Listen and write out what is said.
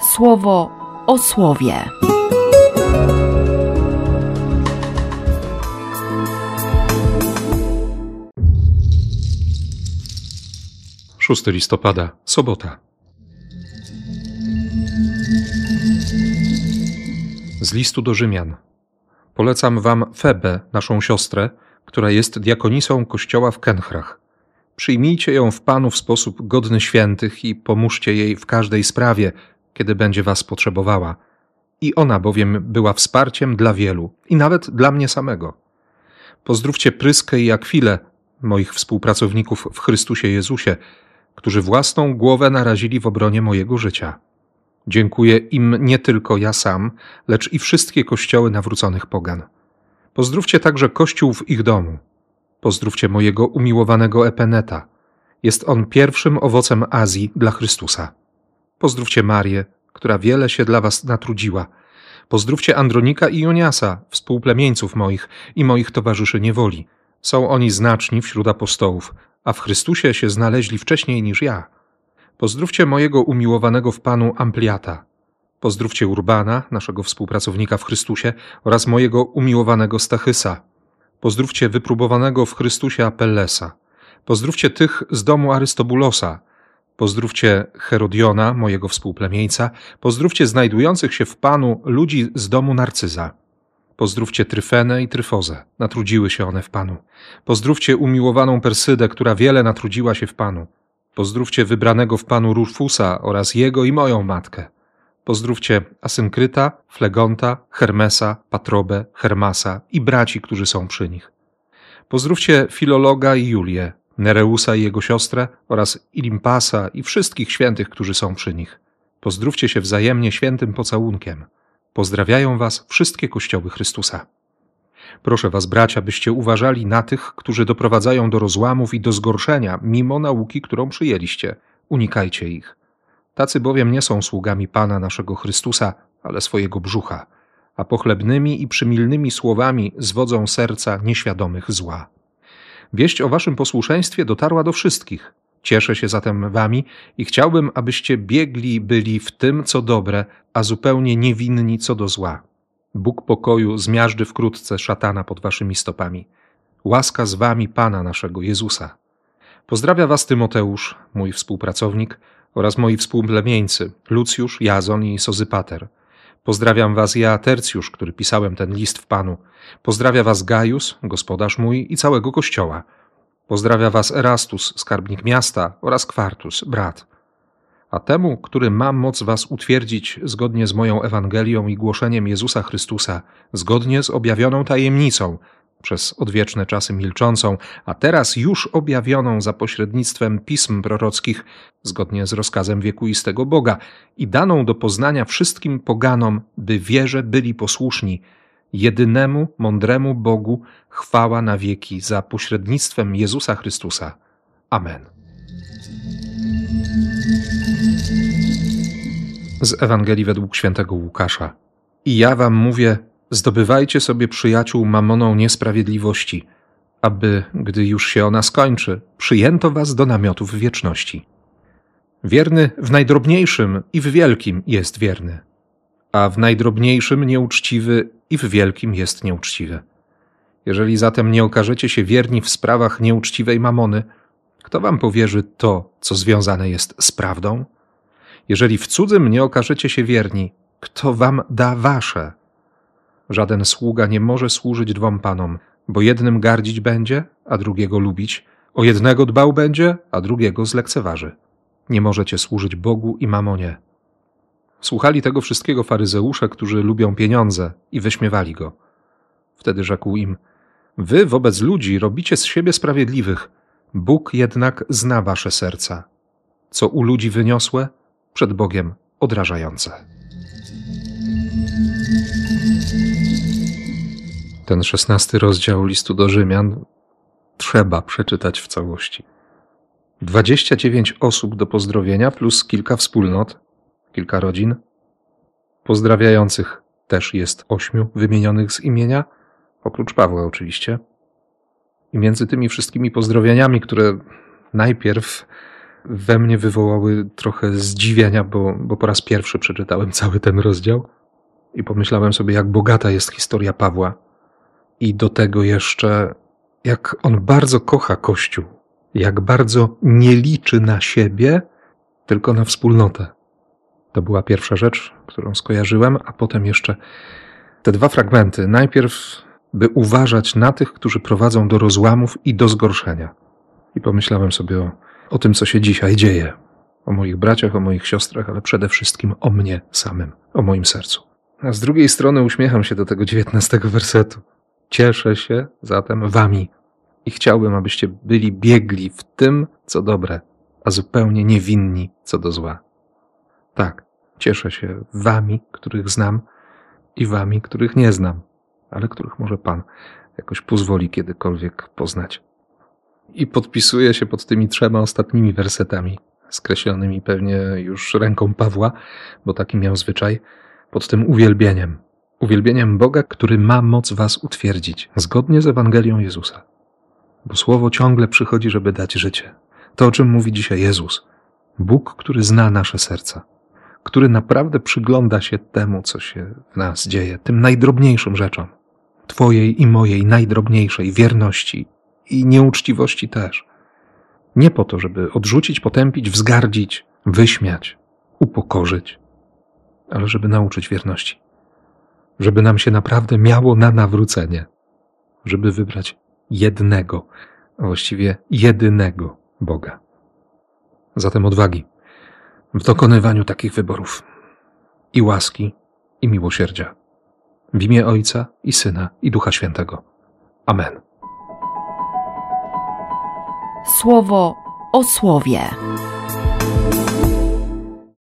słowo o słowie. 6 listopada, sobota. Z listu do Rzymian. Polecam wam Febę, naszą siostrę, która jest diakonisą kościoła w Kenchrach. Przyjmijcie ją w Panu w sposób godny świętych i pomóżcie jej w każdej sprawie, kiedy będzie was potrzebowała. I ona bowiem była wsparciem dla wielu, i nawet dla mnie samego. Pozdrówcie Pryskę i Akwilę, moich współpracowników w Chrystusie Jezusie, którzy własną głowę narazili w obronie mojego życia. Dziękuję im nie tylko ja sam, lecz i wszystkie kościoły nawróconych pogan. Pozdrówcie także kościół w ich domu. Pozdrówcie mojego umiłowanego Epeneta. Jest on pierwszym owocem Azji dla Chrystusa. Pozdrówcie Marię, która wiele się dla was natrudziła. Pozdrówcie Andronika i Joniasa, współplemieńców moich i moich towarzyszy niewoli. Są oni znaczni wśród apostołów, a w Chrystusie się znaleźli wcześniej niż ja. Pozdrówcie mojego umiłowanego w Panu Ampliata. Pozdrówcie Urbana, naszego współpracownika w Chrystusie, oraz mojego umiłowanego Stachysa. Pozdrówcie wypróbowanego w Chrystusie Apellesa. Pozdrówcie tych z domu Arystobulosa. Pozdrówcie Herodiona, mojego współplemieńca. Pozdrówcie znajdujących się w Panu ludzi z domu Narcyza. Pozdrówcie Tryfenę i Tryfozę, natrudziły się one w Panu. Pozdrówcie umiłowaną Persydę, która wiele natrudziła się w Panu. Pozdrówcie wybranego w Panu Rufusa oraz jego i moją matkę. Pozdrówcie Asynkryta, Flegonta, Hermesa, Patrobę, Hermasa i braci, którzy są przy nich. Pozdrówcie Filologa i Julię, Nereusa i jego siostrę oraz Ilimpasa i wszystkich świętych, którzy są przy nich. Pozdrówcie się wzajemnie świętym pocałunkiem. Pozdrawiają Was wszystkie kościoły Chrystusa. Proszę Was, bracia, byście uważali na tych, którzy doprowadzają do rozłamów i do zgorszenia, mimo nauki, którą przyjęliście. Unikajcie ich. Tacy bowiem nie są sługami Pana naszego Chrystusa, ale swojego brzucha, a pochlebnymi i przymilnymi słowami zwodzą serca nieświadomych zła. Wieść o Waszym posłuszeństwie dotarła do wszystkich. Cieszę się zatem Wami i chciałbym, abyście biegli byli w tym, co dobre, a zupełnie niewinni co do zła. Bóg pokoju zmiażdży wkrótce szatana pod waszymi stopami. Łaska z wami Pana naszego Jezusa. Pozdrawia was Tymoteusz, mój współpracownik, oraz moi współplemieńcy, Lucjusz, Jazon i Sozypater. Pozdrawiam was ja, Tercjusz, który pisałem ten list w Panu. Pozdrawia was Gajus, gospodarz mój i całego Kościoła. Pozdrawia was Erastus, skarbnik miasta oraz Kwartus, brat a temu, który ma moc was utwierdzić zgodnie z moją Ewangelią i głoszeniem Jezusa Chrystusa, zgodnie z objawioną tajemnicą, przez odwieczne czasy milczącą, a teraz już objawioną za pośrednictwem pism prorockich, zgodnie z rozkazem wiekuistego Boga, i daną do poznania wszystkim poganom, by wierze byli posłuszni, jedynemu, mądremu Bogu chwała na wieki za pośrednictwem Jezusa Chrystusa. Amen. Z Ewangelii według świętego Łukasza. I ja wam mówię, zdobywajcie sobie przyjaciół mamoną niesprawiedliwości, aby, gdy już się ona skończy, przyjęto was do namiotów wieczności. Wierny w najdrobniejszym i w wielkim jest wierny, a w najdrobniejszym nieuczciwy i w wielkim jest nieuczciwy. Jeżeli zatem nie okażecie się wierni w sprawach nieuczciwej mamony, kto wam powierzy to, co związane jest z prawdą? Jeżeli w cudzym nie okażecie się wierni, kto wam da wasze? Żaden sługa nie może służyć dwom panom, bo jednym gardzić będzie, a drugiego lubić, o jednego dbał będzie, a drugiego zlekceważy. Nie możecie służyć Bogu i mamonie. Słuchali tego wszystkiego faryzeusze, którzy lubią pieniądze i wyśmiewali go. Wtedy rzekł im: Wy wobec ludzi robicie z siebie sprawiedliwych, Bóg jednak zna wasze serca. Co u ludzi wyniosłe, przed Bogiem odrażające. Ten szesnasty rozdział listu do Rzymian trzeba przeczytać w całości. 29 osób do pozdrowienia, plus kilka wspólnot, kilka rodzin. Pozdrawiających też jest ośmiu wymienionych z imienia, oprócz Pawła oczywiście. I między tymi wszystkimi pozdrowieniami, które najpierw we mnie wywołały trochę zdziwienia, bo, bo po raz pierwszy przeczytałem cały ten rozdział i pomyślałem sobie, jak bogata jest historia Pawła i do tego jeszcze, jak on bardzo kocha Kościół, jak bardzo nie liczy na siebie, tylko na wspólnotę. To była pierwsza rzecz, którą skojarzyłem, a potem jeszcze te dwa fragmenty. Najpierw, by uważać na tych, którzy prowadzą do rozłamów i do zgorszenia. I pomyślałem sobie o, o tym, co się dzisiaj dzieje. O moich braciach, o moich siostrach, ale przede wszystkim o mnie samym, o moim sercu. A z drugiej strony uśmiecham się do tego dziewiętnastego wersetu. Cieszę się zatem wami i chciałbym, abyście byli biegli w tym, co dobre, a zupełnie niewinni co do zła. Tak, cieszę się wami, których znam i wami, których nie znam, ale których może Pan jakoś pozwoli kiedykolwiek poznać. I podpisuję się pod tymi trzema ostatnimi wersetami, skreślonymi pewnie już ręką Pawła, bo taki miał zwyczaj, pod tym uwielbieniem. Uwielbieniem Boga, który ma moc was utwierdzić, zgodnie z Ewangelią Jezusa. Bo słowo ciągle przychodzi, żeby dać życie. To, o czym mówi dzisiaj Jezus. Bóg, który zna nasze serca, który naprawdę przygląda się temu, co się w nas dzieje, tym najdrobniejszym rzeczom. Twojej i mojej najdrobniejszej wierności i nieuczciwości też. Nie po to, żeby odrzucić, potępić, wzgardzić, wyśmiać, upokorzyć, ale żeby nauczyć wierności. Żeby nam się naprawdę miało na nawrócenie, żeby wybrać jednego, a właściwie jedynego Boga. Zatem odwagi w dokonywaniu takich wyborów i łaski, i miłosierdzia. W imię Ojca i Syna i Ducha Świętego. Amen. Słowo o słowie.